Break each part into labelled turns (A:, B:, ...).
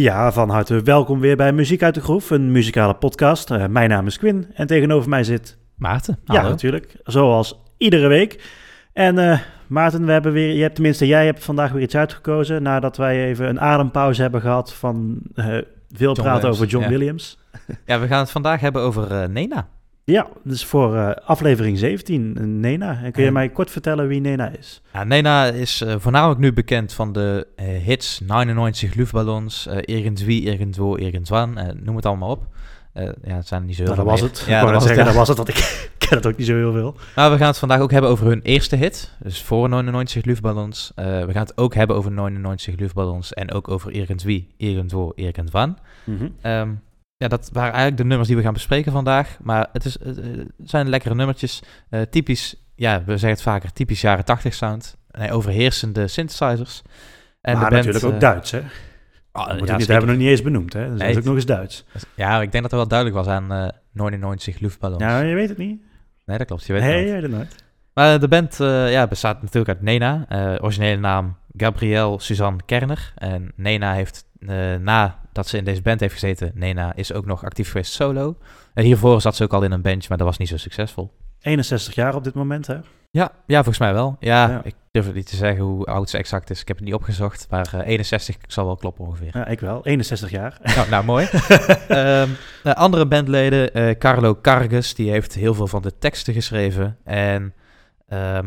A: Ja, van harte welkom weer bij Muziek uit de Groef, een muzikale podcast. Uh, mijn naam is Quinn en tegenover mij zit...
B: Maarten.
A: Ja, natuurlijk. Zoals iedere week. En uh, Maarten, we hebben weer, je hebt, tenminste jij hebt vandaag weer iets uitgekozen nadat wij even een adempauze hebben gehad van uh, veel
B: John
A: praten
B: Williams,
A: over John
B: ja.
A: Williams.
B: Ja, we gaan het vandaag hebben over eh, Nena.
A: Ja, dus voor uh, aflevering 17, uh, Nena. En kun je mij kort vertellen wie Nena is?
B: Ja, Nena is eh, voornamelijk nu bekend van de eh, hits 99 luchtballons, eh Irgendwie, Irgendwo, Irgendwann, eh, noem het allemaal op. Eh, ja, het zijn niet zo heel
A: Nou, dat
B: veel
A: was
B: meer.
A: het.
B: Ja, dat was
A: zeggen,
B: het,
A: dat was het, want ik ken het ook niet zo heel veel.
B: Maar we gaan het vandaag ook hebben over hun eerste hit, dus voor 99 luchtballons. Eh, we gaan het ook hebben over 99 luchtballons en ook over Irgendwie, Irgendwo, Irgendwann.
A: Mhm.
B: Ehm, ja, dat waren eigenlijk de nummers die we gaan bespreken vandaag. Maar het, is, het, eh, het zijn lekkere nummertjes. Eh, typisch, ja, we zeggen het vaker, typisch jaren 80 sound. Nee, overheersende synthesizers. En
A: maar
B: de band,
A: natuurlijk ook
B: eh,
A: Duits, hè?
B: ja, zeker.
A: hebben we nog niet eens benoemd, hè? Dat
B: Nee,
A: is ook nog eens Duits.
B: Ja, ik denk dat er wel duidelijk was aan eh 99 luchtballons.
A: Ja, je weet het niet.
B: Nee, dat klopt. Je weet
A: Nee,
B: het
A: je
B: nooit.
A: weet het nooit.
B: Maar de band eh, ja, bestaat natuurlijk uit Nena. eh, originele naam Gabrielle Suzanne Kerner. En Nena heeft, eh nadat ze in deze band heeft gezeten, Nena is ook nog actief geweest solo. En hiervoor zat ze ook al in een bandje, maar dat was niet zo succesvol.
A: 61 jaar op dit moment, hè?
B: Ja, ja volgens mij wel. Ja,
A: Ja.
B: ik durf het niet te zeggen hoe oud ze exact is. Ik heb het niet opgezocht, maar eh, 61 zal wel kloppen ongeveer.
A: Ja, ik wel. 61 jaar.
B: nou, nou, mooi. Ehm, eh, andere bandleden, eh, Carlo Cargus, die heeft heel veel van de teksten geschreven. En eh,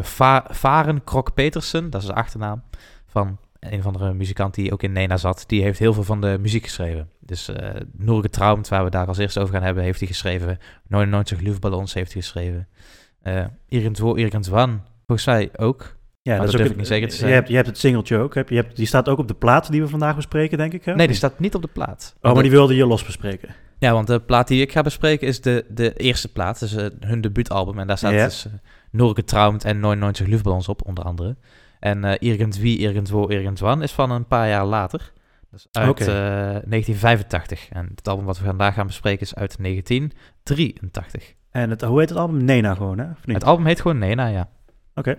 B: Va- Varen Krok Petersen, dat is de achternaam van een van de muzikant die ook in Nena zat, die heeft heel veel van de muziek geschreven. Dus Noor Getraumd, waar we daar als eerste over gaan hebben, heeft hij geschreven. 99 Luftballons heeft hij geschreven. Eh Irgendwo, Irgendwann, volgens mij ook.
A: Ja,
B: dat
A: is
B: durf
A: ook
B: ik niet zeker te
A: je
B: zeggen.
A: hebt, je hebt het singeltje ook. Heb, je hebt, die staat ook op de plaat die we vandaag bespreken, denk ik. Hè?
B: Nee, die staat niet op de plaat.
A: Oh, maar die wilde je los bespreken.
B: Ja, want de plaat die ik ga bespreken is de, de eerste plaat. Dus eh, hun debuutalbum. En daar staat
A: Ja.
B: dus uh, Noor Getraumd en 99 Luftballons op, onder andere. En eh Irgendwie, Irgendwo, Irgendwann is van een paar jaar later. Dat is uit
A: Oké.
B: eh, 1985. En het album wat we vandaag gaan bespreken is uit 1983.
A: En het, hoe heet het album? Nena gewoon, hè? Of niet?
B: Het album heet gewoon Nena, ja.
A: Oké.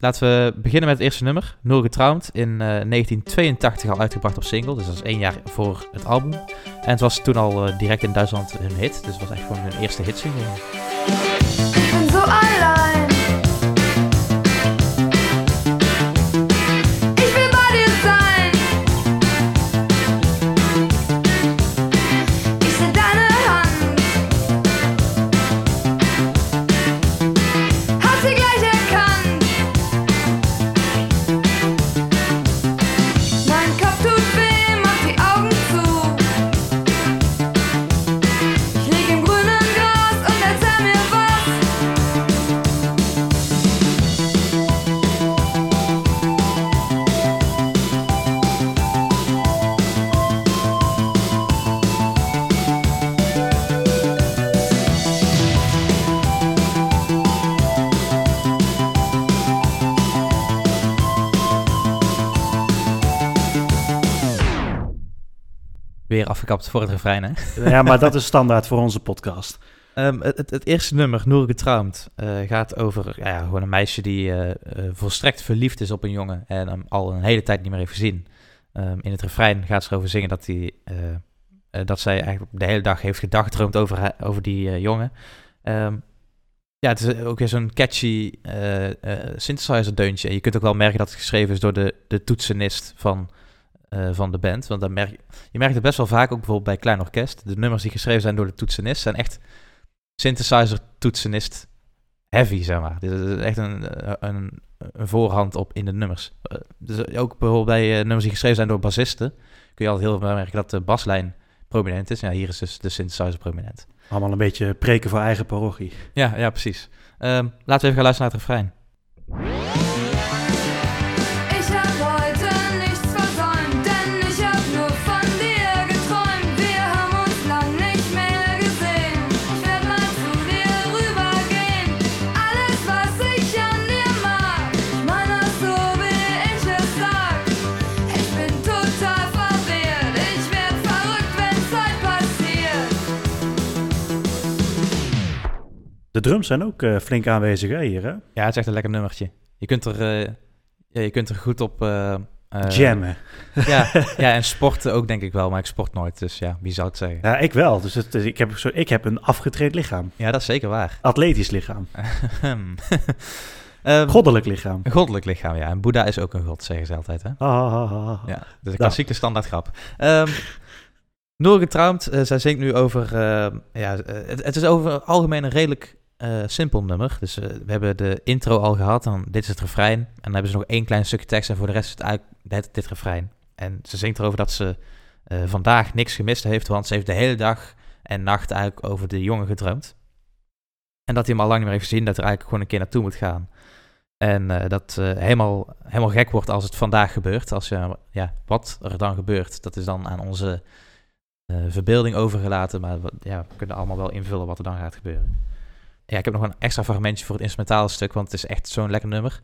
B: Laten we beginnen met het eerste nummer. Noor Getraumd. In eh, 1982 al uitgebracht op single. Dus dat is één jaar voor het album. En het was toen al eh, direct in Duitsland hun hit. Dus het was echt gewoon hun eerste hitsingle.
C: Ich bin
B: afgekapt voor het refrein, hè?
A: Ja, maar dat is standaard voor onze podcast.
B: Ehm, het, het, eerste nummer, Noor Getraumd, eh, gaat over ja, gewoon een meisje die eh, eh, volstrekt verliefd is op een jongen en hem al een hele tijd niet meer heeft gezien. Ehm, in het refrein gaat ze erover zingen dat, die, dat zij eigenlijk de hele dag heeft gedagdroomd over, over die jongen. Ehm, ja, het is ook weer zo'n catchy synthesizer deuntje. En je kunt ook wel merken dat het geschreven is door de, de toetsenist van, eh, van de band. Want dan merk, je- je merkt het best wel vaak, ook bijvoorbeeld bij Klein Orkest. De nummers die geschreven zijn door de toetsenist zijn echt synthesizer toetsenist heavy, zeg maar. Dit is echt een, eh, een, een voorhand op in de nummers. Eh, Dus ook bijvoorbeeld bij nummers die geschreven zijn door bassisten, kun je altijd heel veel merken dat de baslijn prominent is. Ja, hier is dus de synthesizer prominent.
A: Allemaal een beetje preken voor eigen parochie.
B: Ja, ja, precies. Ehm, laten we even gaan luisteren naar het refrein.
A: De drums zijn ook eh, flink aanwezig hè, hier, hè?
B: Ja, het is echt een lekker nummertje. Je kunt er, eh, ja, je kunt er goed op, eh,
A: Jammen.
B: Ja, ja, en sporten ook denk ik wel, maar ik sport nooit. Dus ja, wie zou het zeggen?
A: Ja, ik wel. Dus het, ik, heb zo, ik heb een afgetraind lichaam.
B: Ja, dat is zeker waar.
A: Atletisch lichaam.
B: Ehm,
A: Goddelijk lichaam.
B: Een goddelijk lichaam, ja. En Boeddha is ook een god, zeggen ze altijd, hè?
A: Ah, ah, ah, ah.
B: Ja, dus een klassieke standaard grap. Um, Noor getrouwd, uh, zij zingt nu over... Uh, ja, uh, het, het, is over het algemeen een redelijk simpel nummer. Dus we hebben de intro al gehad, dan dit is het refrein. En dan hebben ze nog één klein stukje tekst en voor de rest is het eigenlijk dit, dit refrein. En ze zingt erover dat ze vandaag niks gemist heeft, want ze heeft de hele dag en nacht eigenlijk over de jongen gedroomd. En dat hij hem al lang niet meer heeft gezien, dat er eigenlijk gewoon een keer naartoe moet gaan. En dat helemaal, helemaal gek wordt als het vandaag gebeurt. Als, ja, wat er dan gebeurt, dat is dan aan onze verbeelding overgelaten. Maar ja, we kunnen allemaal wel invullen wat er dan gaat gebeuren. Ja, ik heb nog een extra fragmentje voor het instrumentale stuk, want het is echt zo'n lekker nummer.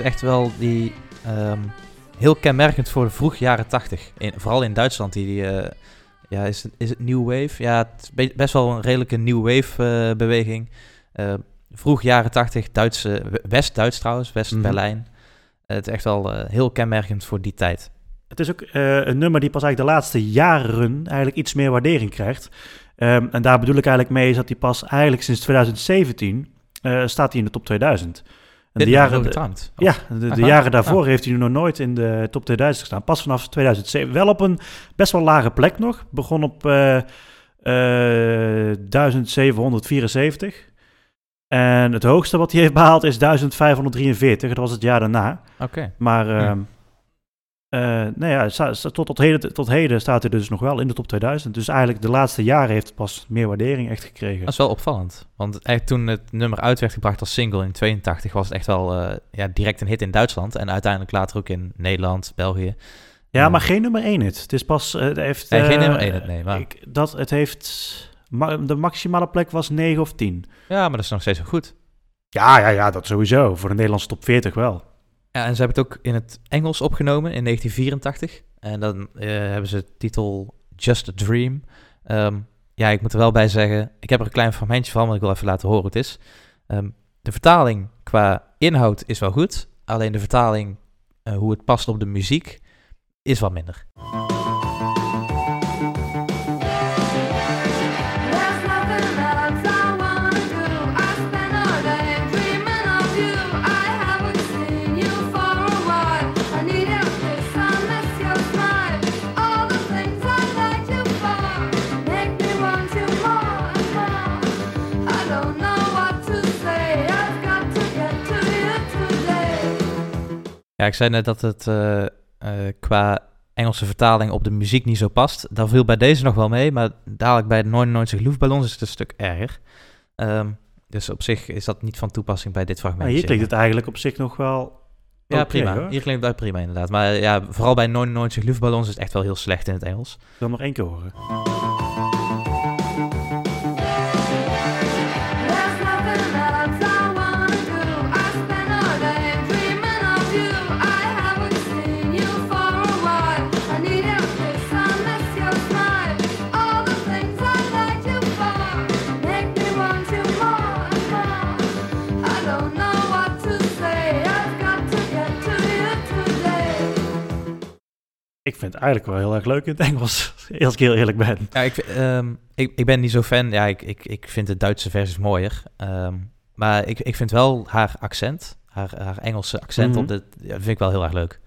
B: Is echt wel die um, heel kenmerkend voor de vroeg jaren tachtig. Vooral in Duitsland, die, die uh, ja, is het, is het New Wave? Ja, het is best wel een redelijke New Wave uh, beweging. Uh, vroeg jaren tachtig, Duitse, West-Duits trouwens, West-Berlijn. Mm -hmm. het is echt wel heel kenmerkend voor die tijd.
A: Het is ook een nummer die pas eigenlijk de laatste jaren eigenlijk iets meer waardering krijgt. Um, en daar bedoel ik eigenlijk mee is dat hij pas eigenlijk sinds 2017 uh, staat hij in de top 2000. En de jaren, de, ja, de, de jaren daarvoor ah. heeft hij nog nooit in de top 2000 gestaan. Pas vanaf 2007. Wel op een best wel lage plek nog. Begon op uh, uh, 1774. En het hoogste wat hij heeft behaald is 1543. Dat was het jaar daarna.
B: Oké. Okay.
A: Maar uh, uh, nou ja, tot, tot, heden, tot heden staat hij dus nog wel in de top 2000. Dus eigenlijk de laatste jaren heeft het pas meer waardering echt gekregen.
B: Dat is wel opvallend. Want toen het nummer uit werd gebracht als single in 82 was het echt wel uh, ja, direct een hit in Duitsland. En uiteindelijk later ook in Nederland, België.
A: Ja, maar geen nummer 1 hit. Het is pas... Het heeft,
B: nee, geen nummer 1 hit, nee. Maar...
A: Ik, dat, het heeft... De maximale plek was 9 of 10.
B: Ja, maar dat is nog steeds wel goed.
A: Ja, ja, ja, dat sowieso. Voor de Nederlandse top 40 wel.
B: Ja, en ze hebben het ook in het Engels opgenomen in 1984. En dan uh, hebben ze de titel Just a Dream. Um, ja, ik moet er wel bij zeggen, ik heb er een klein fragmentje van, want ik wil even laten horen hoe het is. Um, de vertaling qua inhoud is wel goed, alleen de vertaling uh, hoe het past op de muziek is wat minder. Ja, ik zei net dat het uh, uh, qua Engelse vertaling op de muziek niet zo past. Dat viel bij deze nog wel mee, maar dadelijk bij de 99 Luftballons is het een stuk erger. Um, dus op zich is dat niet van toepassing bij dit fragment.
A: Maar hier klinkt het eigenlijk op zich nog wel...
B: Ja, okay, prima. Hoor. Hier klinkt het prima inderdaad. Maar ja, vooral bij 99 Luftballons is het echt wel heel slecht in het Engels.
A: Ik wil nog één keer horen. Vind het eigenlijk wel heel erg leuk in het Engels, als ik heel eerlijk ben.
B: Ja, ik, um, ik, ik ben niet zo fan. Ja, ik, ik, ik vind de Duitse versies mooier. Um, maar ik, ik vind wel haar accent, haar, haar Engelse accent, mm -hmm. op dit, ja, vind ik wel heel erg leuk.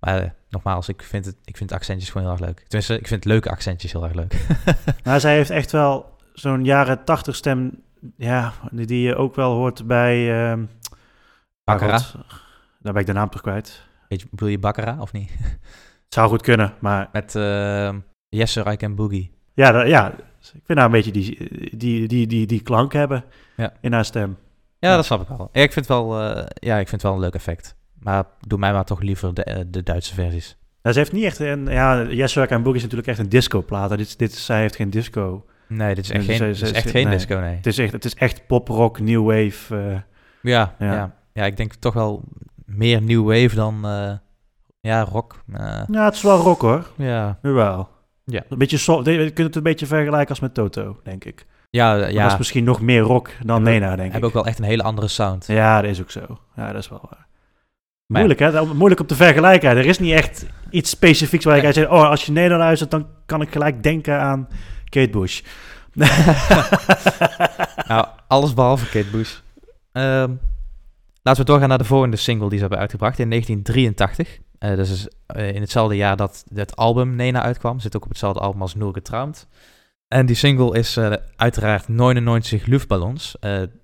B: Maar uh, nogmaals, ik vind, het, ik vind accentjes gewoon heel erg leuk. Tenminste, ik vind leuke accentjes heel erg leuk.
A: nou, zij heeft echt wel zo'n jaren tachtig stem, ja, die je ook wel hoort bij... Um,
B: Baccara?
A: Daar ben ik de naam toch kwijt.
B: Weet je, bedoel je Baccara of niet?
A: Zou goed kunnen, maar...
B: Met uh, Yes Sir, I Can Boogie.
A: Ja, dat, ja, ik vind nou een beetje die, die, die, die, die klank hebben
B: ja.
A: in haar stem.
B: Ja, ja, dat snap ik wel. Ja, ik vind het wel, uh, ja, ik vind het wel een leuk effect. Maar doe mij maar toch liever de, eh, de Duitse versies.
A: Ja, ze heeft niet echt een... Ja, Yes Work and Boogie is natuurlijk echt een disco-plaat. Dit, dit, zij heeft geen disco.
B: Nee, dit is echt geen,
A: ze-
B: is echt
A: ze-
B: geen
A: nee.
B: disco, nee.
A: Het is echt, het is echt pop-rock, new wave. eh.
B: Ja,
A: Ja.
B: ja. Ja. ik denk toch wel meer new wave dan eh, ja, rock. Eh,
A: Ja, het is wel rock hoor.
B: ja,
A: Jawel.
B: Ja.
A: Een beetje soft. Je kunt het een beetje vergelijken als met Toto, denk ik.
B: ja,
A: Ja. Dat is misschien nog meer rock dan Nena, denk ik.
B: hebben ook wel echt een hele andere sound.
A: Ja, dat is ook zo. Ja, dat is wel waar.
B: Maar
A: Moeilijk, hè? Moeilijk om te vergelijken. Er is niet echt iets specifieks waar je kan zeggen... oh, als je Nena luistert, dan kan ik gelijk denken aan Kate Bush.
B: Nou, alles behalve Kate Bush. Ehm, laten we doorgaan naar de volgende single die ze hebben uitgebracht in 1983. Eh dus is, eh, in hetzelfde jaar dat het album Nena uitkwam. Zit ook op hetzelfde album als Nur getrouwd. En die single is eh, uiteraard 99 Luftballons.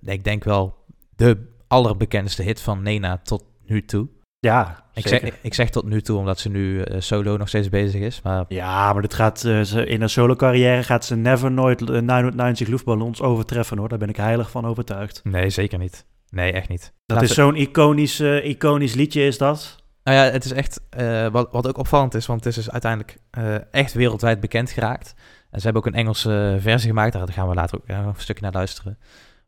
B: Ik denk wel de allerbekendste hit van Nena tot nu toe.
A: ja,
B: Ik
A: zeker.
B: zeg, ik zeg tot nu toe omdat ze nu solo nog steeds bezig is. Maar
A: Ja, maar dit gaat, ze, in haar solo-carrière gaat ze never nooit eh, 990 luchtballons overtreffen, hoor. Daar ben ik heilig van overtuigd.
B: nee, zeker niet. Nee, echt niet.
A: Dat is zo'n iconisch, iconisch liedje, is dat?
B: Nou ja, het is echt, eh, wat, wat ook opvallend is, want het is dus uiteindelijk eh, echt wereldwijd bekend geraakt. En ze hebben ook een Engelse versie gemaakt, daar gaan we later ook eh, een stukje naar luisteren.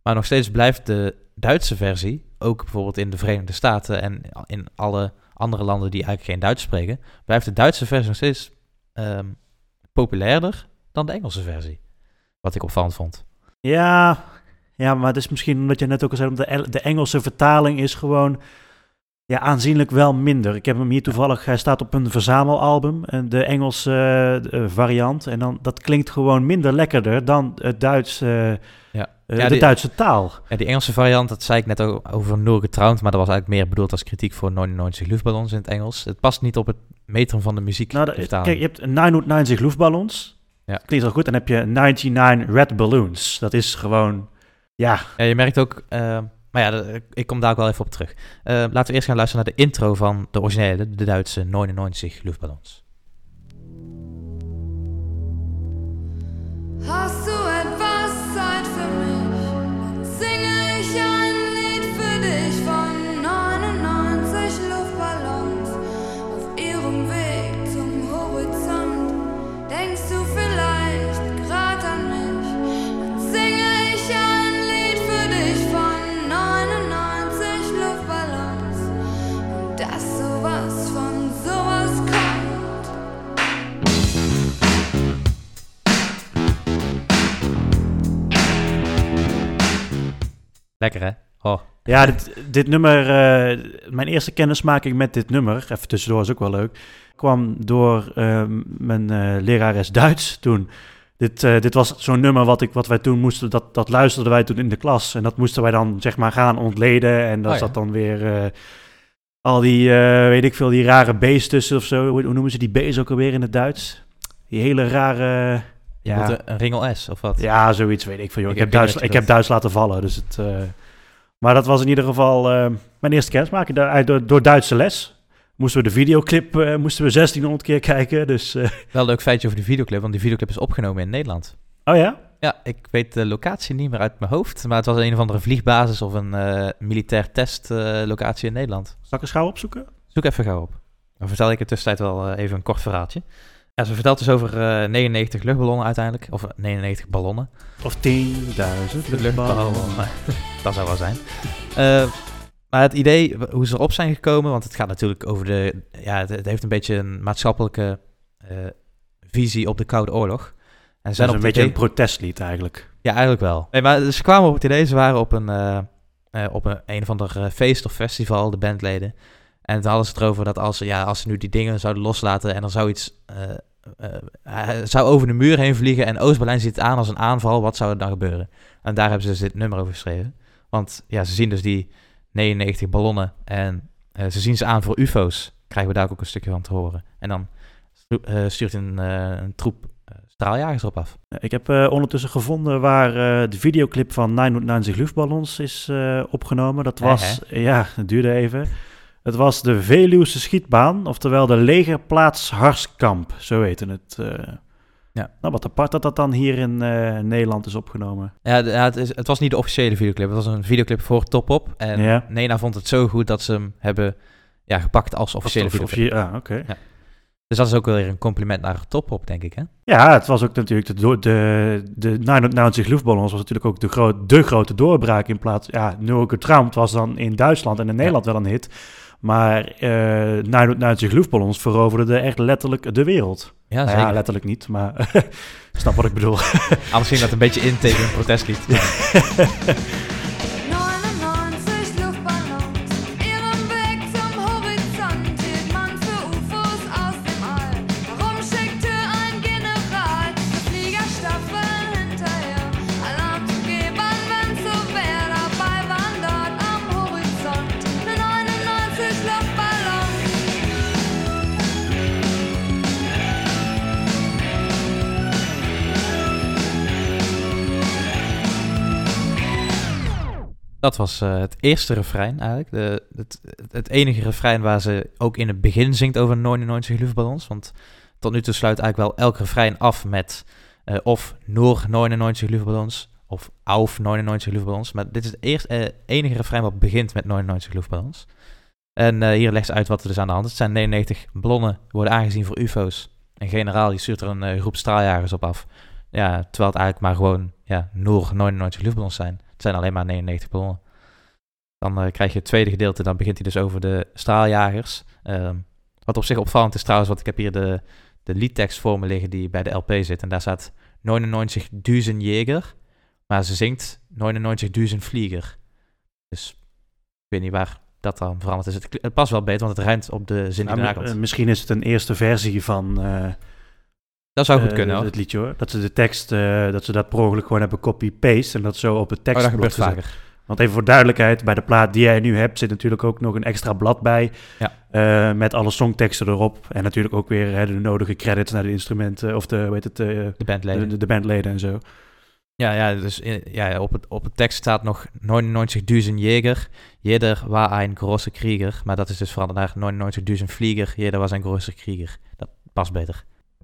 B: Maar nog steeds blijft de Duitse versie, ook bijvoorbeeld in de Verenigde Staten en in alle andere landen die eigenlijk geen Duits spreken, blijft de Duitse versie nog steeds ehm, populairder dan de Engelse versie. Wat ik opvallend vond.
A: Ja, ja, maar het is misschien omdat je net ook al zei, de, de Engelse vertaling is gewoon ja, aanzienlijk wel minder. Ik heb hem hier toevallig, hij staat op een verzamelalbum, en de Engelse eh, variant. En dan, dat klinkt gewoon minder lekkerder dan het Duits, eh,
B: Ja.
A: eh,
B: Ja,
A: de
B: die-
A: Duitse taal.
B: Ja, die Engelse variant, dat zei ik net ook over Noor getrouwd, maar dat was eigenlijk meer bedoeld als kritiek voor 99 luchtballons in het Engels. Het past niet op het metrum van de muziek.
A: Nou, kijk, je hebt 990 luchtballons.
B: Ja.
A: Klinkt wel goed. Dan heb je 99 red balloons. Dat is gewoon, ja,
B: Ja, je merkt ook, eh, maar ja, de- ik kom daar ook wel even op terug. Eh, laten we eerst gaan luisteren naar de intro van de originele, de Duitse 99 luchtballons.
C: Hast du etwas
B: Lekker hè? Oh,
A: Ja, dit, dit nummer, eh, mijn eerste kennismaking met dit nummer, even tussendoor is ook wel leuk, kwam door eh, mijn eh, lerares Duits toen. Dit, eh, dit was zo'n nummer wat, ik, wat wij toen moesten, dat, dat luisterden wij toen in de klas. En dat moesten wij dan zeg maar gaan ontleden. En daar
B: Oh ja.
A: zat dan weer al die, weet ik veel, die rare B's tussen of zo. Hoe, hoe noemen ze die B's ook alweer in het Duits? Die hele rare... Ja.
B: een, ringel S of wat?
A: Ja, zoiets weet ik van joh. Ik,
B: Ik
A: heb, Duits, ik
B: dat-
A: heb Duits laten vallen. Dus het, maar dat was in ieder geval eh, mijn eerste kennismaking daar- door, door Duitse les. Moesten we de videoclip eh, moesten we 1600 keer kijken. Dus, eh,
B: Wel een leuk feitje over die videoclip, want die videoclip is opgenomen in Nederland.
A: oh ja?
B: Ja, ik weet de locatie niet meer uit mijn hoofd, maar het was een of andere vliegbasis of een militair testlocatie in Nederland.
A: Zal ik eens gauw opzoeken?
B: Zoek even gauw op. Dan vertel ik in de tussentijd wel even een kort verhaaltje. Ja, ze vertelt dus over eh, 99 luchtballonnen uiteindelijk. Of eh, 99 ballonnen.
A: Of 10.000 luchtballonnen.
B: dat zou wel zijn. Eh, maar het idee, hoe ze erop zijn gekomen, want het gaat natuurlijk over de... Ja, het, het heeft een beetje een maatschappelijke eh, visie op de Koude Oorlog. En ze
A: Dat
B: zijn
A: is
B: op
A: een
B: het
A: beetje
B: idee-
A: een protestlied eigenlijk.
B: ja, eigenlijk wel. Nee, maar ze kwamen op het idee, ze waren op een, eh, eh, op een, een of ander eh, feest of festival, de bandleden. En toen hadden ze het erover dat als, ze- ja, als ze nu die dingen zouden loslaten en er zou iets... eh, eh, hij zou over de muur heen vliegen en Oost-Berlijn ziet het aan als een aanval, wat zou er dan gebeuren? En daar hebben ze dus dit nummer over geschreven. Want ja, ze zien dus die 99 ballonnen en eh, ze zien ze aan voor ufo's. Krijgen we daar ook een stukje van te horen. En dan stu- stuurt een, een troep straaljagers erop af.
A: Ik heb ondertussen gevonden waar de videoclip van 990 luchtballons is opgenomen. Dat was, ja, het duurde even. Het was de Veluwse schietbaan, oftewel de legerplaats Harskamp, zo heette het. eh.
B: Ja.
A: Nou, wat apart dat dat dan hier in eh, Nederland is opgenomen.
B: Ja, de- ja, het, is, het was niet de officiële videoclip. Het was een videoclip voor Top Op. En
A: Ja.
B: Nena vond het zo goed dat ze hem hebben ja, gepakt als officiële
A: officie- ah, oké.
B: Dus dat is ook wel weer een compliment naar Toppop, denk ik, hè?
A: Ja, het was ook natuurlijk de, de, de 99 luchtballons was natuurlijk ook de, gro de grote doorbraak in plaats. Ja, Nul Getraumt was dan in Duitsland en in Nederland wel een hit. Maar eh 99 luchtballons veroverden echt letterlijk de wereld.
B: Ja,
A: Nou ja, letterlijk niet, maar snap wat ik bedoel.
B: Anders ging dat een beetje in tegen een protestlied. Dat was eh, het eerste refrein eigenlijk. De, het, het enige refrein waar ze ook in het begin zingt over 99 luchtballons. Want tot nu toe sluit eigenlijk wel elk refrein af met eh, of Noor 99 luchtballons of Auf 99 luchtballons. Maar dit is het eerst, eh, enige refrein wat begint met 99 luchtballons. En hier legt ze uit wat er dus aan de hand is. Het zijn 99 ballonnen, worden aangezien voor ufo's. Een generaal die stuurt er een groep straaljagers op af. Ja, terwijl het eigenlijk maar gewoon ja, Noor 99 luchtballons zijn. Het zijn alleen maar 99 ballonnen. Dan eh, krijg je het tweede gedeelte, dan begint hij dus over de straaljagers. Ehm, wat op zich opvallend is trouwens, want ik heb hier de, de liedtekst voor me liggen die bij de LP zit. En daar staat 99 duizend Jäger, maar ze zingt 99 duizend Vlieger. Dus ik weet niet waar dat dan veranderd is. Het, het past wel beter, want het rijmt op de zin die
A: Nou,
B: daarna
A: mi-
B: komt.
A: eh, misschien is het een eerste versie van eh,
B: dat zou goed
A: eh,
B: kunnen hoor.
A: het liedje hoor. Dat ze de tekst, eh, dat ze dat per ongeluk gewoon hebben copy-paste en dat zo op het
B: Oh, dat
A: tekstblok
B: gebeurt
A: gezet.
B: vaker.
A: Want even voor duidelijkheid, bij de plaat die jij nu hebt zit natuurlijk ook nog een extra blad bij.
B: Ja.
A: eh, met alle songteksten erop. En natuurlijk ook weer hè, de nodige credits naar de instrumenten of de, hoe heet het, eh,
B: De bandleden.
A: de, de bandleden en zo.
B: Ja, ja, dus in- ja, op, het, op het tekst staat nog 99.000 Jäger, jeder war ein großer Krieger. Maar dat is dus veranderd naar 99.000 Vlieger, jeder was ein großer Krieger. Dat past beter.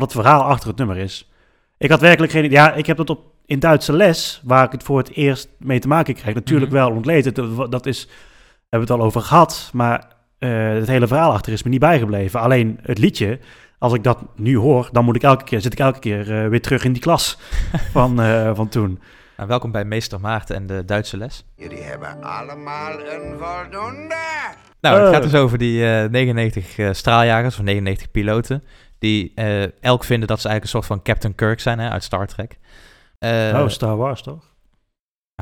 A: wat het verhaal achter het nummer is. Ik had werkelijk geen Ja, ik heb dat op in Duitse les, waar ik het voor het eerst mee te maken krijg, natuurlijk
B: Mhm.
A: wel ontleed. Het, dat is, hebben we het al over gehad, maar eh, het hele verhaal achter is me niet bijgebleven. Alleen het liedje, als ik dat nu hoor, dan moet ik elke keer, zit ik elke keer eh, weer terug in die klas van, eh, van toen.
B: Nou, welkom bij Meester Maarten en de Duitse les.
D: Jullie hebben allemaal een voldoende.
B: Nou, het
A: Eh.
B: gaat dus over die eh, 99 eh, straaljagers of 99 piloten. Die eh, elk vinden dat ze eigenlijk een soort van Captain Kirk zijn hè, uit Star Trek. Eh,
A: oh, Star Wars toch?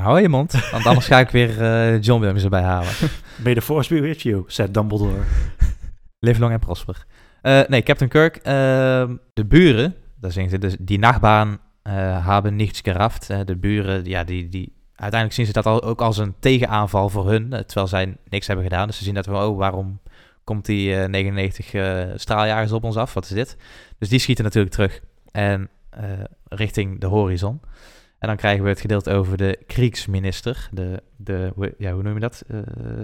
B: hou je mond, want anders ga ik weer eh, John Williams erbij halen.
A: May the force be with you, said Dumbledore.
B: Live long en prosper. Nee, Captain Kirk. ehm, de buren, daar zingen ze dus, die nachtbaan hebben niets geraft. De buren, ja, die, die, uiteindelijk zien ze dat al, ook als een tegenaanval voor hun, terwijl zij niks hebben gedaan. Dus ze zien dat van, oh, waarom komt die eh, 99 eh, straaljagers op ons af? Wat is dit? Dus die schieten natuurlijk terug en eh, richting de horizon. En dan krijgen we het gedeelte over de kriegsminister. De, de, ja, hoe noem je dat? Eh,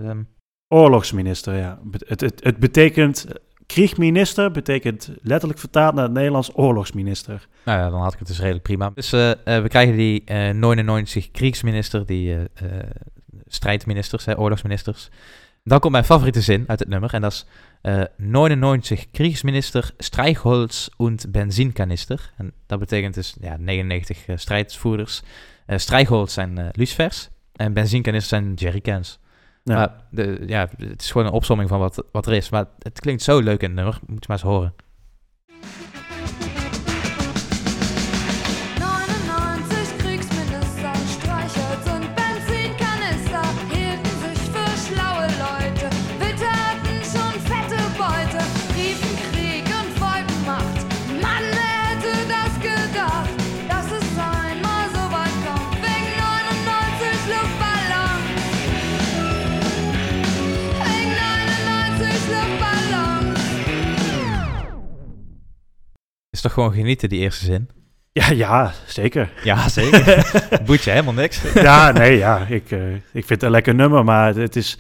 B: ehm,
A: Oorlogsminister, ja. Het, het, het betekent, kriegminister betekent letterlijk vertaald naar het Nederlands oorlogsminister.
B: Nou ja, dan had ik het dus redelijk prima. Dus eh, eh, we krijgen die eh 99 kriegsminister, die eh, eh, strijdministers, hè, oorlogsministers. Dan komt mijn favoriete zin uit het nummer en dat is eh 99 kriegsminister, Streichholz und Benzinkanister. En dat betekent dus ja, 99 eh, strijdvoerders. Streichholz zijn lucifers en benzinkanister zijn jerrycans.
A: Ja.
B: Maar de, ja, het is gewoon een opsomming van wat, wat er is. Maar het klinkt zo leuk in het nummer, moet je maar eens horen. Is toch gewoon genieten, die eerste zin?
A: Ja, ja, zeker.
B: Ja, zeker. Boet je helemaal niks.
A: ja, nee, ja, ik, eh, ik vind het een lekker nummer, maar het, is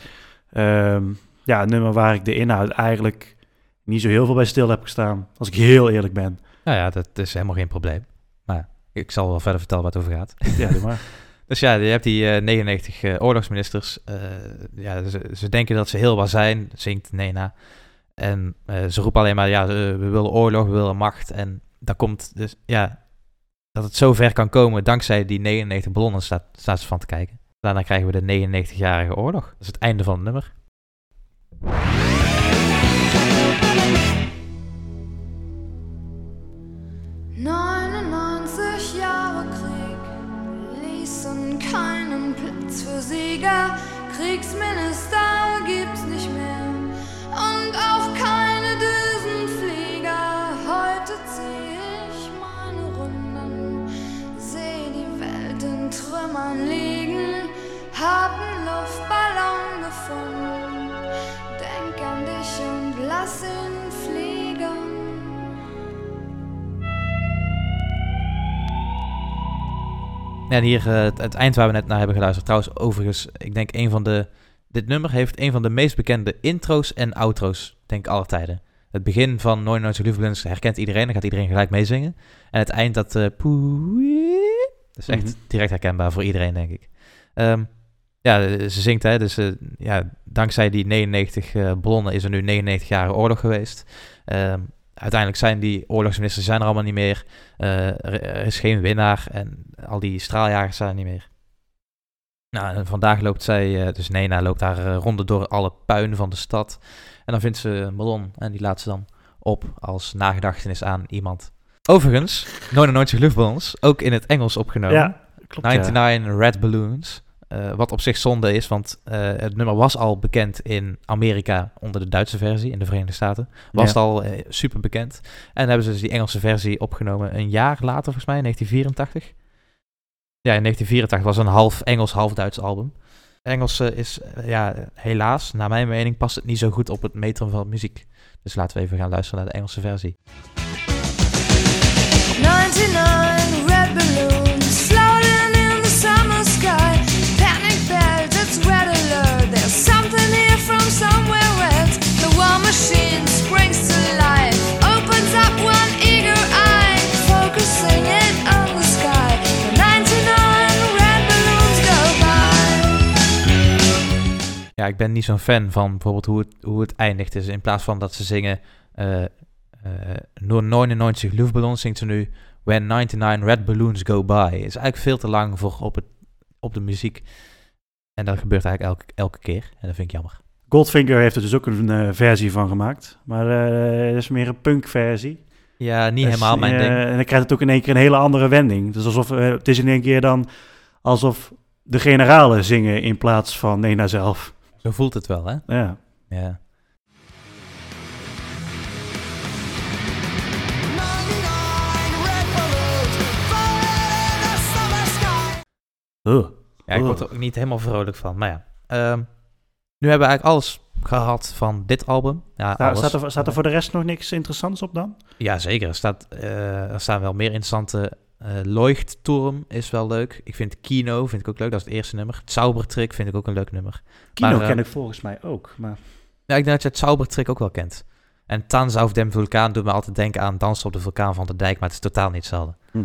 A: ehm, ja, een nummer waar ik de inhoud eigenlijk niet zo heel veel bij stil heb gestaan, als ik heel eerlijk ben.
B: Nou ja, dat is helemaal geen probleem. Maar ik zal wel verder vertellen waar het over gaat.
A: Ja, doe maar.
B: Dus ja, je hebt die eh, 99 eh, oorlogsministers. Eh, ja, ze, ze denken dat ze heel wat zijn, zingt Nena. En eh, ze roepen alleen maar, ja, eh, we willen oorlog, we willen macht. En daar komt dus, ja, dat het zo ver kan komen dankzij die 99 ballonnen staat, staat ze van te kijken. Daarna krijgen we de 99-jarige oorlog. Dat is het einde van het nummer.
C: 99 Jahre Krieg ließen keinen Platz für Sieger. Kriegsminister gibt's nicht mehr und auch keine Düsenflieger. Heute zieh ich meine Runden, seh die Welt in Trümmern liegen, hab einen Luftballon gefunden. Denk an dich und lass ihn fliegen.
B: Ja, hier eh, het, het eind waar we net naar hebben geluisterd. Trouwens, overigens, ik denk een van de... Dit nummer heeft een van de meest bekende intro's en outro's, denk ik, aller tijden. Het begin van 99 Liefdeblends herkent iedereen, dan gaat iedereen gelijk meezingen. En het eind, dat... poe- dat is echt
A: Mhm.
B: direct herkenbaar voor iedereen, denk ik. Ehm, ja, ze zingt, hè, dus eh, ja, dankzij die 99 eh ballonnen is er nu 99 jaar oorlog geweest. Ehm, uiteindelijk zijn die oorlogsministers zijn er allemaal niet meer. Eh, er, er is geen winnaar en al die straaljagers zijn er niet meer. Nou, en vandaag loopt zij, eh, dus Nena loopt daar eh, ronde door alle puin van de stad. En dan vindt ze een ballon en die laat ze dan op als nagedachtenis aan iemand. Overigens, 99 luchtballons, ook in het Engels opgenomen.
A: Ja, klopt. ja.
B: 99 Red Balloons. eh, wat op zich zonde is, want het nummer was al bekend in Amerika onder de Duitse versie, in de Verenigde Staten. Was
A: Ja.
B: het al super bekend. En hebben ze dus die Engelse versie opgenomen een jaar later, volgens mij, in 1984. Ja, in 1984 was een half Engels, half Duits album. Engelse is, eh, ja, helaas, naar mijn mening, past het niet zo goed op het metrum van muziek. Dus laten we even gaan luisteren naar de Engelse versie.
C: 99
B: Ja, ik ben niet zo'n fan van bijvoorbeeld hoe het, hoe het eindigt. Dus in plaats van dat ze zingen eh nur 99 luchtballons, zingt ze nu When 99 red balloons go by. is eigenlijk veel te lang voor op, het, op de muziek. En dat gebeurt eigenlijk elke, elke keer. En dat vind ik jammer.
A: Goldfinger heeft er dus ook een eh, versie van gemaakt. Maar eh dat is meer een punk versie.
B: Ja, niet
A: Dus,
B: helemaal mijn
A: eh,
B: ding.
A: En dan krijgt het ook in één keer een hele andere wending. Dus alsof, het is in één keer dan alsof de generalen zingen in plaats van Nena zelf.
B: Zo voelt het wel, hè?
A: Ja.
B: Ja. Ja, ik word er ook niet helemaal vrolijk van. Maar ja. Ehm, nu hebben we eigenlijk alles gehad van dit album. Ja, alles.
A: staat, er, staat er voor de rest nog niks interessants op dan?
B: Ja, zeker. Er, staat, eh, er staan wel meer interessante... eh Leuchtturm is wel leuk. Ik vind Kino vind ik ook leuk. Dat is het eerste nummer. Zaubertrick vind ik ook een leuk nummer.
A: Kino
B: Maar, eh,
A: ken ik volgens mij ook. Maar
B: Ja, ik denk dat je het Zaubertrick ook wel kent. En Tanz auf dem Vulkaan doet me altijd denken aan Dansen op de Vulkaan van de Dijk. Maar het is totaal niet hetzelfde.
A: Hm.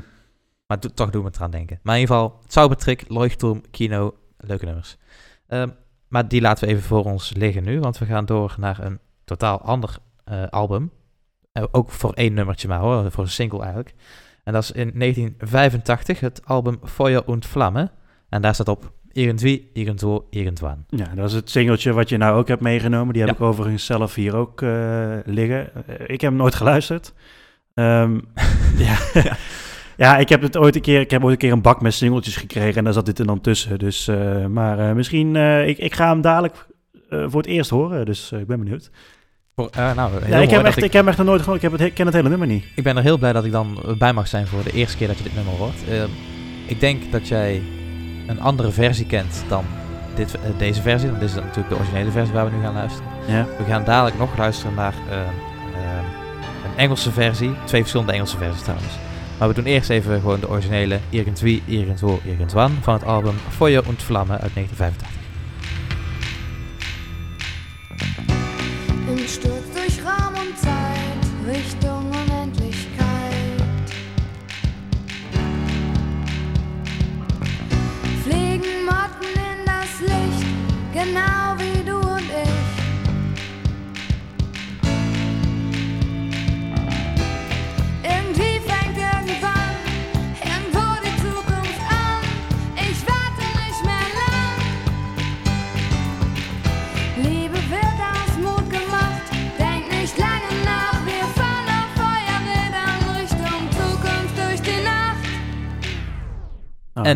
B: Maar do- toch doen we het eraan denken. Maar in ieder geval, Zaubertrick, Leuchtturm, Kino, leuke nummers. Ehm, maar die laten we even voor ons liggen nu. Want we gaan door naar een totaal ander eh, album. Ook voor één nummertje maar hoor, voor een single eigenlijk. En dat is in 1985 het album Feuer und Flamme. En daar staat op Irgendwie, Irgendwo, Irgendwann.
A: ja, dat is het singeltje wat je nou ook hebt meegenomen. Die heb
B: Ja.
A: ik overigens zelf hier ook eh, liggen. Eh, ik heb hem nooit geluisterd. Ehm, ja. ja, ik heb het ooit een keer. Ik heb ooit een keer een bak met singeltjes gekregen en daar zat dit er dan tussen. Dus, eh, maar misschien, ik, ik ga hem dadelijk voor het eerst horen. Dus ik ben benieuwd.
B: Voor, eh, nou,
A: Ja, ik, heb echt, ik... heb hem echt nog nooit gehoord. Ik heb het, ken het hele nummer niet.
B: Ik ben er heel blij dat ik dan bij mag zijn voor de eerste keer dat je dit nummer hoort. Eh, ik denk dat jij een andere versie kent dan dit, eh, deze versie. Want dit is natuurlijk de originele versie waar we nu gaan luisteren.
A: Ja.
B: We gaan dadelijk nog luisteren naar eh, eh, een Engelse versie. Twee verschillende Engelse versies trouwens. Maar we doen eerst even gewoon de originele Irgendwie, Irgendwo, Irgendwann van het album Feuer und Flamme uit 1985.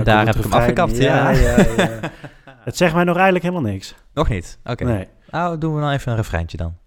A: Nou,
B: daar heb ik hem afgekapt, ja.
A: ja, ja. het zegt mij nog eigenlijk helemaal niks.
B: Nog niet? Oké.
A: Nee.
B: Nou, doen we dan even een refreintje dan.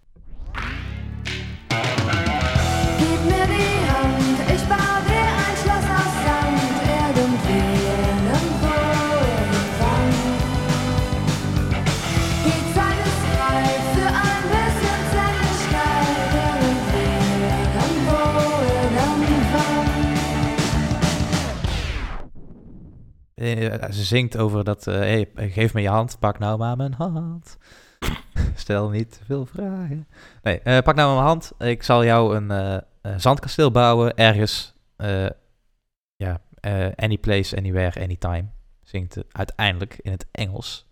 B: Ze zingt over dat, eh, hey, geef me je hand, pak nou maar mijn hand. Stel niet te veel vragen. Nee, eh, pak nou mijn hand. Ik zal jou een eh, eh, zandkasteel bouwen ergens. eh, ja, eh, any place, anywhere, anytime. Zingt eh, uiteindelijk in het Engels.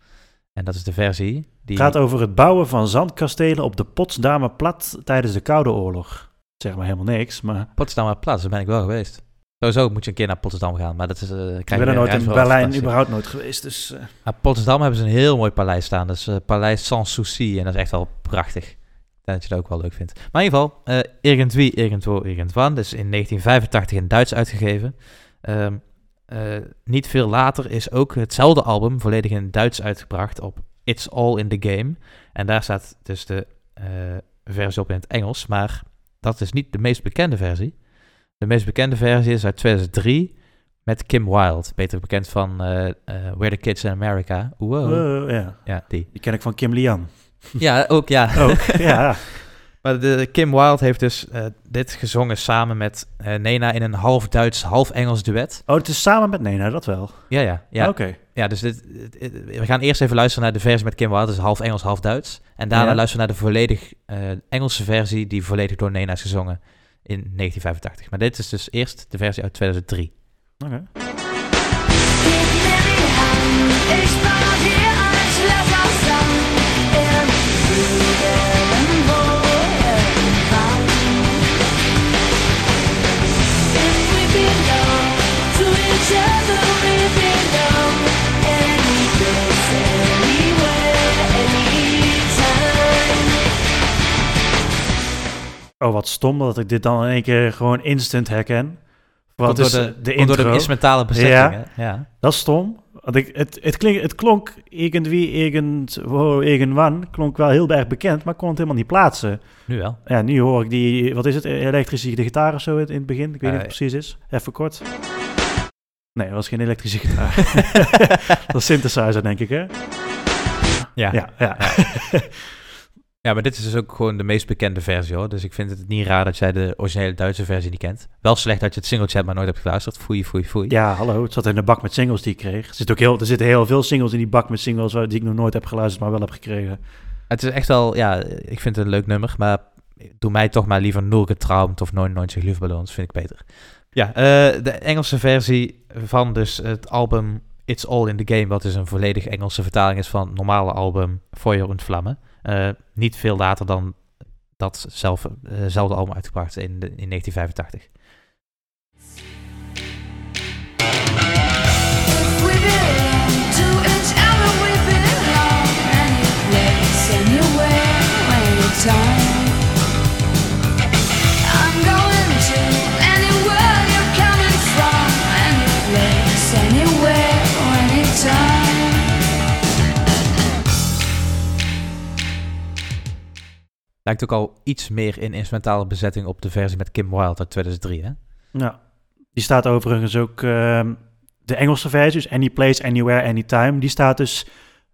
B: En dat is de versie die...
A: Het gaat over het bouwen van zandkastelen op de Potsdamer Plat tijdens de Koude Oorlog. Zeg maar helemaal niks, maar
B: Potsdamer Platz, daar ben ik wel geweest. Sowieso moet je een keer naar Potsdam gaan, maar dat is... eh
A: ik ben er nooit in Berlijn überhaupt nooit geweest. Dus
B: Maar Potsdam hebben ze een heel mooi paleis staan. Dat is eh, Paleis Sans Souci. En dat is echt wel prachtig. Dat je dat ook wel leuk vindt. Maar in ieder geval, Irgendwie, Irgendwo, Irgendwann. Dat is in 1985 in Duits uitgegeven. Ehm, eh, niet veel later is ook hetzelfde album volledig in Duits uitgebracht op It's All in the Game. En daar staat dus de versie op in het Engels. Maar dat is niet de meest bekende versie. De meest bekende versie is uit 2003 met Kim Wilde. Beter bekend van eh, Where the Kids in America. Wow.
A: eh, ja,
B: Ja, die.
A: die ken ik van Kim Lian.
B: Ja, ook ja.
A: Ook, ja.
B: Maar de, Kim Wilde heeft dus eh, dit gezongen samen met Nena in een half Duits, half Engels duet.
A: Oh, het is samen met Nena, dat wel.
B: Ja, ja. Ja,
A: Oké.
B: ja dus dit, we gaan eerst even luisteren naar de versie met Kim Wilde. Dat is half Engels, half Duits. En daarna
A: Ja.
B: luisteren we naar de volledig Engelse versie die volledig door Nena is gezongen in 1985. Maar dit is dus eerst de versie uit 2003.
A: Oké. Oh, wat stom dat ik dit dan in één keer gewoon instant herken.
B: Komt door de,
A: de
B: door
A: intro,
B: de instrumentale bezetting.
A: Ja.
B: ja.
A: dat is stom. Want ik, het, het, klink, het klonk irgendwie, irgend, wow, irgendwann, klonk wel heel erg bekend, maar kon het helemaal niet plaatsen.
B: Nu wel.
A: Ja, nu hoor ik die, wat is het, elektrische gitaar of zo in het begin. Ik weet niet
B: Eh,
A: wat het precies is. Even kort. Nee, dat was geen elektrische gitaar. dat is synthesizer, denk ik, hè?
B: Ja.
A: Ja, ja.
B: Ja, maar dit is dus ook gewoon de meest bekende versie hoor. Dus ik vind het niet raar dat jij de originele Duitse versie niet kent. Wel slecht dat je het singeltje hebt, maar nooit hebt geluisterd. Foei, foei, foei.
A: Ja, hallo. Het zat in de bak met singles die ik kreeg. Er, zit ook heel, er zitten heel veel singles in die bak met singles die ik nog nooit heb geluisterd, maar wel heb gekregen.
B: Het is echt wel, ja, ik vind het een leuk nummer. Maar doe mij toch maar liever Nul getraumd of 99 Luftballons, vind ik beter. Ja, eh, de Engelse versie van dus het album It's All in the Game, wat dus een volledig Engelse vertaling is van het normale album Feuer und Flamme. Eh, niet veel later dan dat zelf, eh, zelfde album uitgebracht in, in 1985.
C: We
B: Lijkt ook al iets meer in instrumentale bezetting op de versie met Kim Wilde uit 2003, hè?
A: Ja. Die staat overigens ook, ehm, de Engelse versie, dus Any Place, Anywhere, Anytime, die staat dus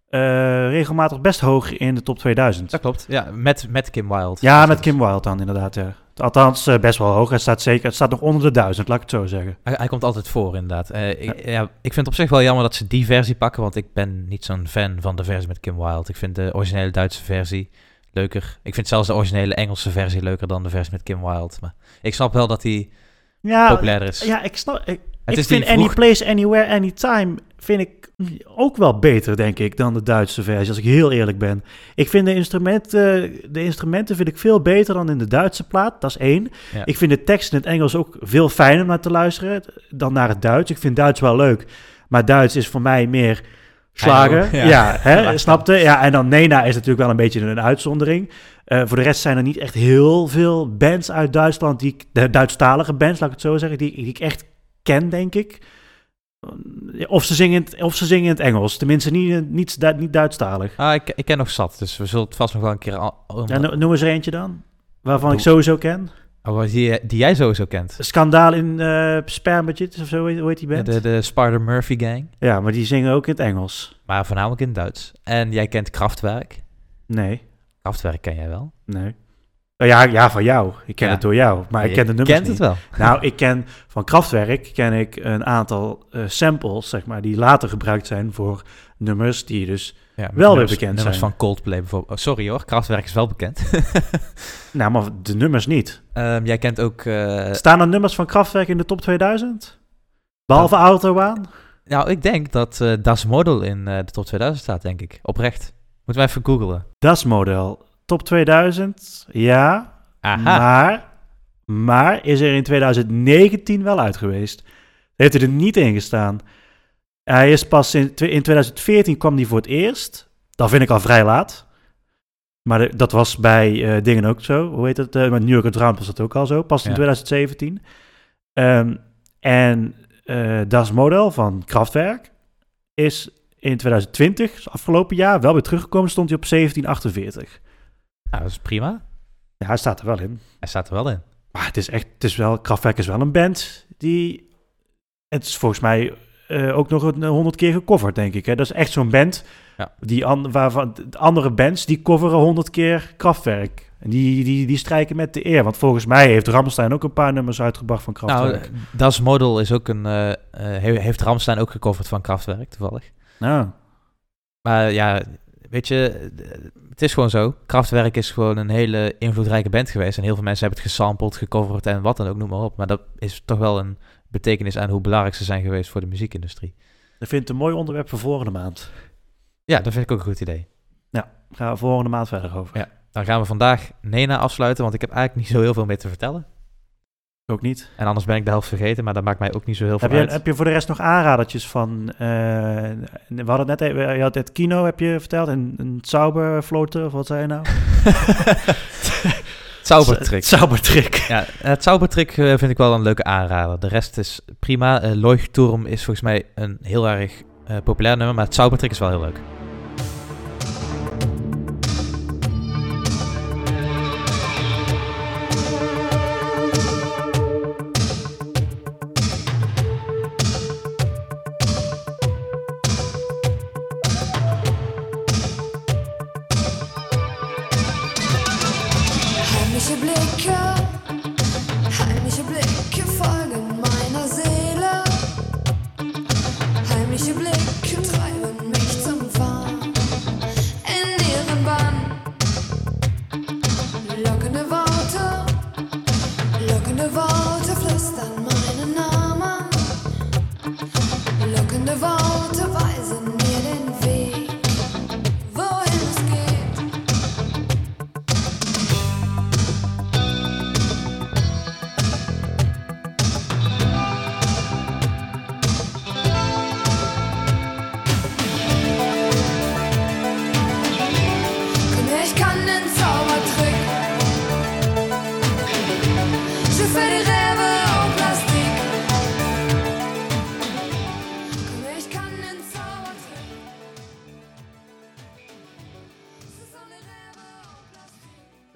A: eh, regelmatig best hoog in de top 2000.
B: Dat klopt, ja, met, met Kim Wilde.
A: Ja, met Kim Wilde dan inderdaad, ja. Althans, eh, best wel hoog. Het staat zeker, het staat nog onder de duizend, laat ik het zo zeggen.
B: Hij, hij komt altijd voor, inderdaad. Eh, ik, ja. ik vind het op zich wel jammer dat ze die versie pakken, want ik ben niet zo'n fan van de versie met Kim Wilde. Ik vind de originele Duitse versie leuker. Ik vind zelfs de originele Engelse versie leuker dan de versie met Kim Wilde. Maar ik snap wel dat die
A: Ja,
B: populairder is.
A: ja ik snap. Ik,
B: Het
A: ik vind Any Place, Anywhere, Anytime vind ik ook wel beter, denk ik, dan de Duitse versie, als ik heel eerlijk ben. Ik vind de instrumenten, de instrumenten vind ik veel beter dan in de Duitse plaat, dat is één.
B: Ja.
A: Ik vind de tekst in het Engels ook veel fijner om naar te luisteren dan naar het Duits. Ik vind Duits wel leuk, maar Duits is voor mij meer slager.
B: Heino,
A: Ja,
B: ja.
A: hè, snapte? Ja, en dan Nena is natuurlijk wel een beetje een uitzondering. Eh, voor de rest zijn er niet echt heel veel bands uit Duitsland, die ik, de Duitsstalige bands, laat ik het zo zeggen, die, die ik echt ken, denk ik. Of ze zingen, in het- of ze zingen in het Engels. Tenminste, niet, niet, Du- niet Duitsstalig.
B: Ah, ik, ik ken nog zat, dus we zullen het vast nog wel een keer... Al,
A: Ja, no- noem eens er eentje dan. Waarvan ik sowieso ken.
B: Oh, die, die jij sowieso kent.
A: Schandaal in Spermbudget of zo, hoe heet- die band?
B: de, de Spider Murphy Gang,
A: Ja, maar die zingen ook in het Engels.
B: maar voornamelijk in het Duits. En jij kent Kraftwerk.
A: Nee,
B: Kraftwerk ken jij wel.
A: nee. Oh ja, ja, van jou. Ik ken
B: Ja.
A: het door jou, maar ik
B: je
A: ken de nummers
B: kent
A: niet.
B: het wel.
A: Nou, ik ken van Kraftwerk ken ik een aantal eh, samples, zeg maar, die later gebruikt zijn voor nummers die dus...
B: Ja,
A: Wel weer bekend
B: nummers
A: zijn.
B: van Coldplay bijvoorbeeld. Oh, sorry hoor, Kraftwerk is wel bekend.
A: Nou, maar de nummers niet.
B: Ehm, jij kent ook... eh,
A: Staan er nummers van Kraftwerk in de top 2000? Behalve Autobaan?
B: nou, ik denk dat eh Das Model in eh, de top 2000 staat, denk ik. Oprecht. Moeten we even googlen.
A: Das model. Top 2000, ja.
B: Aha.
A: Maar, maar is er in 2019 wel uit geweest. Heeft hij er niet in gestaan. Hij is pas in, in 2014 kwam hij voor het eerst. Dat vind ik al vrij laat. Maar de- dat was bij eh, dingen ook zo. Hoe heet het? eh met New York Round was dat ook al zo. Pas in
B: Ja.
A: 2017. Ehm, en eh Das Model van Kraftwerk is in 2020, dus afgelopen jaar, wel weer teruggekomen. Stond hij op 1748.
B: Nou, dat is prima.
A: Ja, hij staat er wel in.
B: Hij staat er wel in.
A: Maar het is echt, het is wel, Kraftwerk is wel een band die, het is volgens mij eh, ook nog een honderd keer gecoverd, denk ik. Hè? Dat is echt zo'n band,
B: Ja.
A: die an, waarvan de andere bands, die coveren honderd keer Kraftwerk. En die, die, die strijken met de eer, want volgens mij heeft Ramstein ook een paar nummers uitgebracht van
B: Nou,
A: Kraftwerk.
B: eh, Das Model is ook een... eh, eh, he- heeft Ramstein ook gecoverd van Kraftwerk, toevallig.
A: Nou,
B: Maar ja, weet je, eh, het is gewoon zo. Kraftwerk is gewoon een hele invloedrijke band geweest. En heel veel mensen hebben het gesampled, gecoverd en wat dan ook, noem maar op. Maar dat is toch wel een betekenis aan hoe belangrijk ze zijn geweest voor de muziekindustrie.
A: ik vind het een mooi onderwerp voor volgende maand.
B: Ja, dat vind ik ook een goed idee.
A: Gaan we volgende maand verder over.
B: Ja. Dan gaan we vandaag Nena afsluiten, want ik heb eigenlijk niet zo heel veel meer te vertellen.
A: Ook niet.
B: En anders ben ik de helft vergeten, maar dat maakt mij ook niet zo heel veel
A: Heb je,
B: uit.
A: heb je voor de rest nog aanradertjes van... eh, we hadden het net even... Je had het kino, heb je verteld. En een Zauberfloten, of wat zei je nou?
B: Zaubertrick.
A: Zaubertrick.
B: Ja, het Zaubertrick eh, vind ik wel een leuke aanrader. De rest is prima. Eh Leuchtturm is volgens mij een heel erg eh, populair nummer, maar het Zaubertrick is wel heel leuk.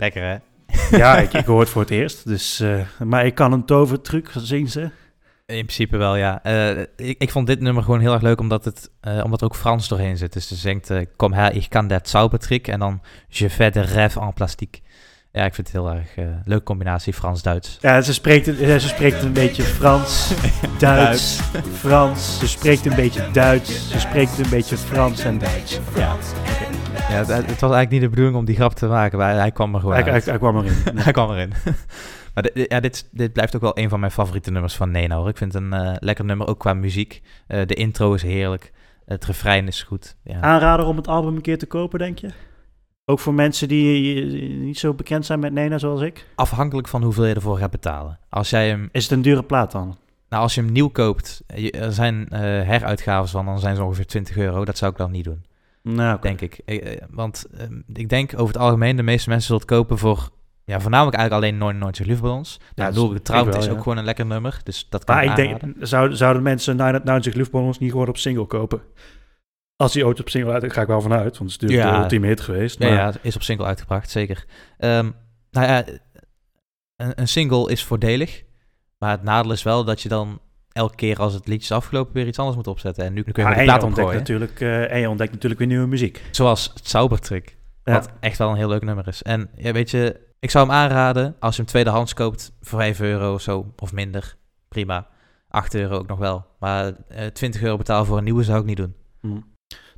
B: Lekker hè?
A: Ja, ik, ik hoor het voor het eerst. Dus, eh, maar ik kan een tovertruc, zien ze.
B: In principe wel, ja. Eh, ik, ik vond dit nummer gewoon heel erg leuk, omdat, het, eh, omdat er ook Frans doorheen zit. Dus ze zingt, kom her, ik kan dat Zaubertrick. En dan, je fais de rêve en plastique. Ja, ik vind het heel erg uh, leuke combinatie Frans-Duits.
A: Ja, ze spreekt, ze spreekt een beetje Frans, Duits, Frans. Ze spreekt een beetje Duits. Ze spreekt een beetje Frans en Duits.
B: Ja. Ja, het, het, was eigenlijk niet de bedoeling om die grap te maken, maar hij kwam er gewoon
A: hij, hij, hij kwam erin.
B: Nee. hij kwam erin. maar dit, ja, dit, dit blijft ook wel een van mijn favoriete nummers van Nena hoor. Ik vind het een uh, lekker nummer, ook qua muziek. Uh, de intro is heerlijk. Het refrein is goed. Ja.
A: Aanrader om het album een keer te kopen, denk je? Ook voor mensen die niet zo bekend zijn met Nena zoals ik?
B: Afhankelijk van hoeveel je ervoor gaat betalen. Als jij hem...
A: Is het een dure plaat dan?
B: Nou, als je hem nieuw koopt, er zijn uh, heruitgaves van, dan zijn ze ongeveer 20 euro. Dat zou ik dan niet doen.
A: Nou, okay.
B: denk ik. Want uh, ik denk over het algemeen, de meeste mensen zullen het kopen voor ja, voornamelijk eigenlijk alleen Nooit Nooit Luchtballons. Ja, nou, Doel Getrouwd is ook gewoon een lekker nummer, dus dat kan
A: Maar ik denk, zou, zouden mensen Nooit Nooit Luchtballons niet gewoon op single kopen? Als die ooit op single uit, ga ik wel vanuit, want het is natuurlijk ja, de ultieme hit geweest.
B: Maar... Ja, ja, is op single uitgebracht, zeker. Um, nou ja, een, een, single is voordelig, maar het nadeel is wel dat je dan elke keer als het liedje is afgelopen weer iets anders moet opzetten. En nu kun je
A: ja,
B: de plaat omgooien.
A: Natuurlijk, uh, en je ontdekt natuurlijk weer nieuwe muziek.
B: Zoals het Zaubertrick, ja. wat echt wel een heel leuk nummer is. En ja, weet je, ik zou hem aanraden als je hem tweedehands koopt voor 5 euro of zo, of minder. Prima. 8 euro ook nog wel. Maar uh, 20 euro betalen voor een nieuwe zou ik niet doen.
A: Hmm.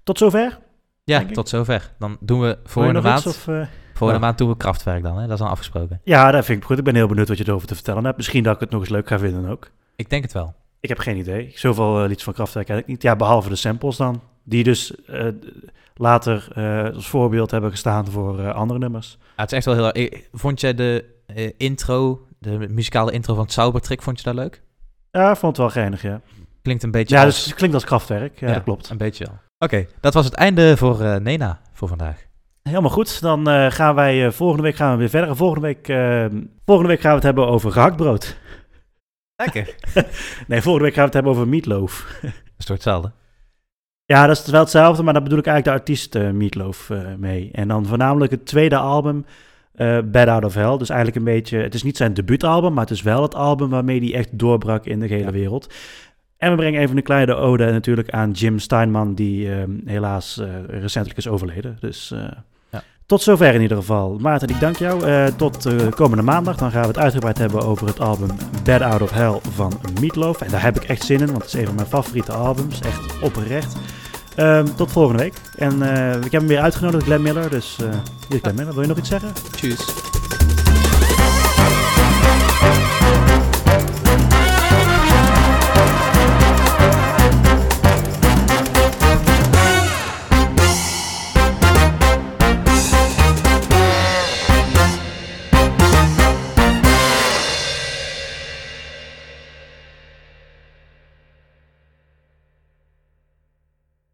A: Tot zover?
B: Ja, tot zover. Dan doen we voor een maand. Of, uh, voor een maand doen we krachtwerk dan, hè? Dat is dan afgesproken.
A: Ja, dat vind ik goed. Ik ben heel benieuwd wat je erover te vertellen hebt. Misschien dat ik het nog eens leuk ga vinden ook.
B: Ik denk het wel.
A: Ik heb geen idee. Zoveel uh, liedjes van krachtwerk heb ik niet. Ja, behalve de samples dan. Die dus uh, later uh, als voorbeeld hebben gestaan voor andere nummers.
B: Ja, het is echt wel heel... Vond jij de intro, de muzikale intro van het Zaubertrick, vond je dat leuk?
A: Ja, vond het wel geinig, ja.
B: Klinkt een beetje
A: Ja,
B: als...
A: dus het klinkt als krachtwerk. Ja,
B: ja
A: dat klopt.
B: een beetje wel. Oké, okay, dat was het einde voor uh, Nena voor vandaag.
A: Helemaal goed. Dan uh, gaan wij uh, volgende week gaan we weer verder. Volgende week, volgende week gaan we het hebben over gehaktbrood.
B: Lekker.
A: nee, volgende week gaan we het hebben over meatloaf.
B: dat is toch hetzelfde?
A: Ja, dat is wel hetzelfde, maar daar bedoel ik eigenlijk de artiest Meatloaf mee. En dan voornamelijk het tweede album, Bad Out of Hell. Dus eigenlijk een beetje, het is niet zijn debuutalbum, maar het is wel het album waarmee hij echt doorbrak in de hele ja. wereld. En we brengen even een kleine ode natuurlijk aan Jim Steinman, die uh, helaas uh, recentelijk is overleden. Dus uh, ja. tot zover in ieder geval. Maarten, ik dank jou. tot komende maandag. Dan gaan we het uitgebreid hebben over het album Bad Out of Hell van Meatloaf. En daar heb ik echt zin in, want het is een van mijn favoriete albums. Echt oprecht. Ehm, tot volgende week. En ik heb hem weer uitgenodigd, Glenn Miller. Dus hier is Glenn Miller. Wil je nog iets zeggen?
B: Tjus.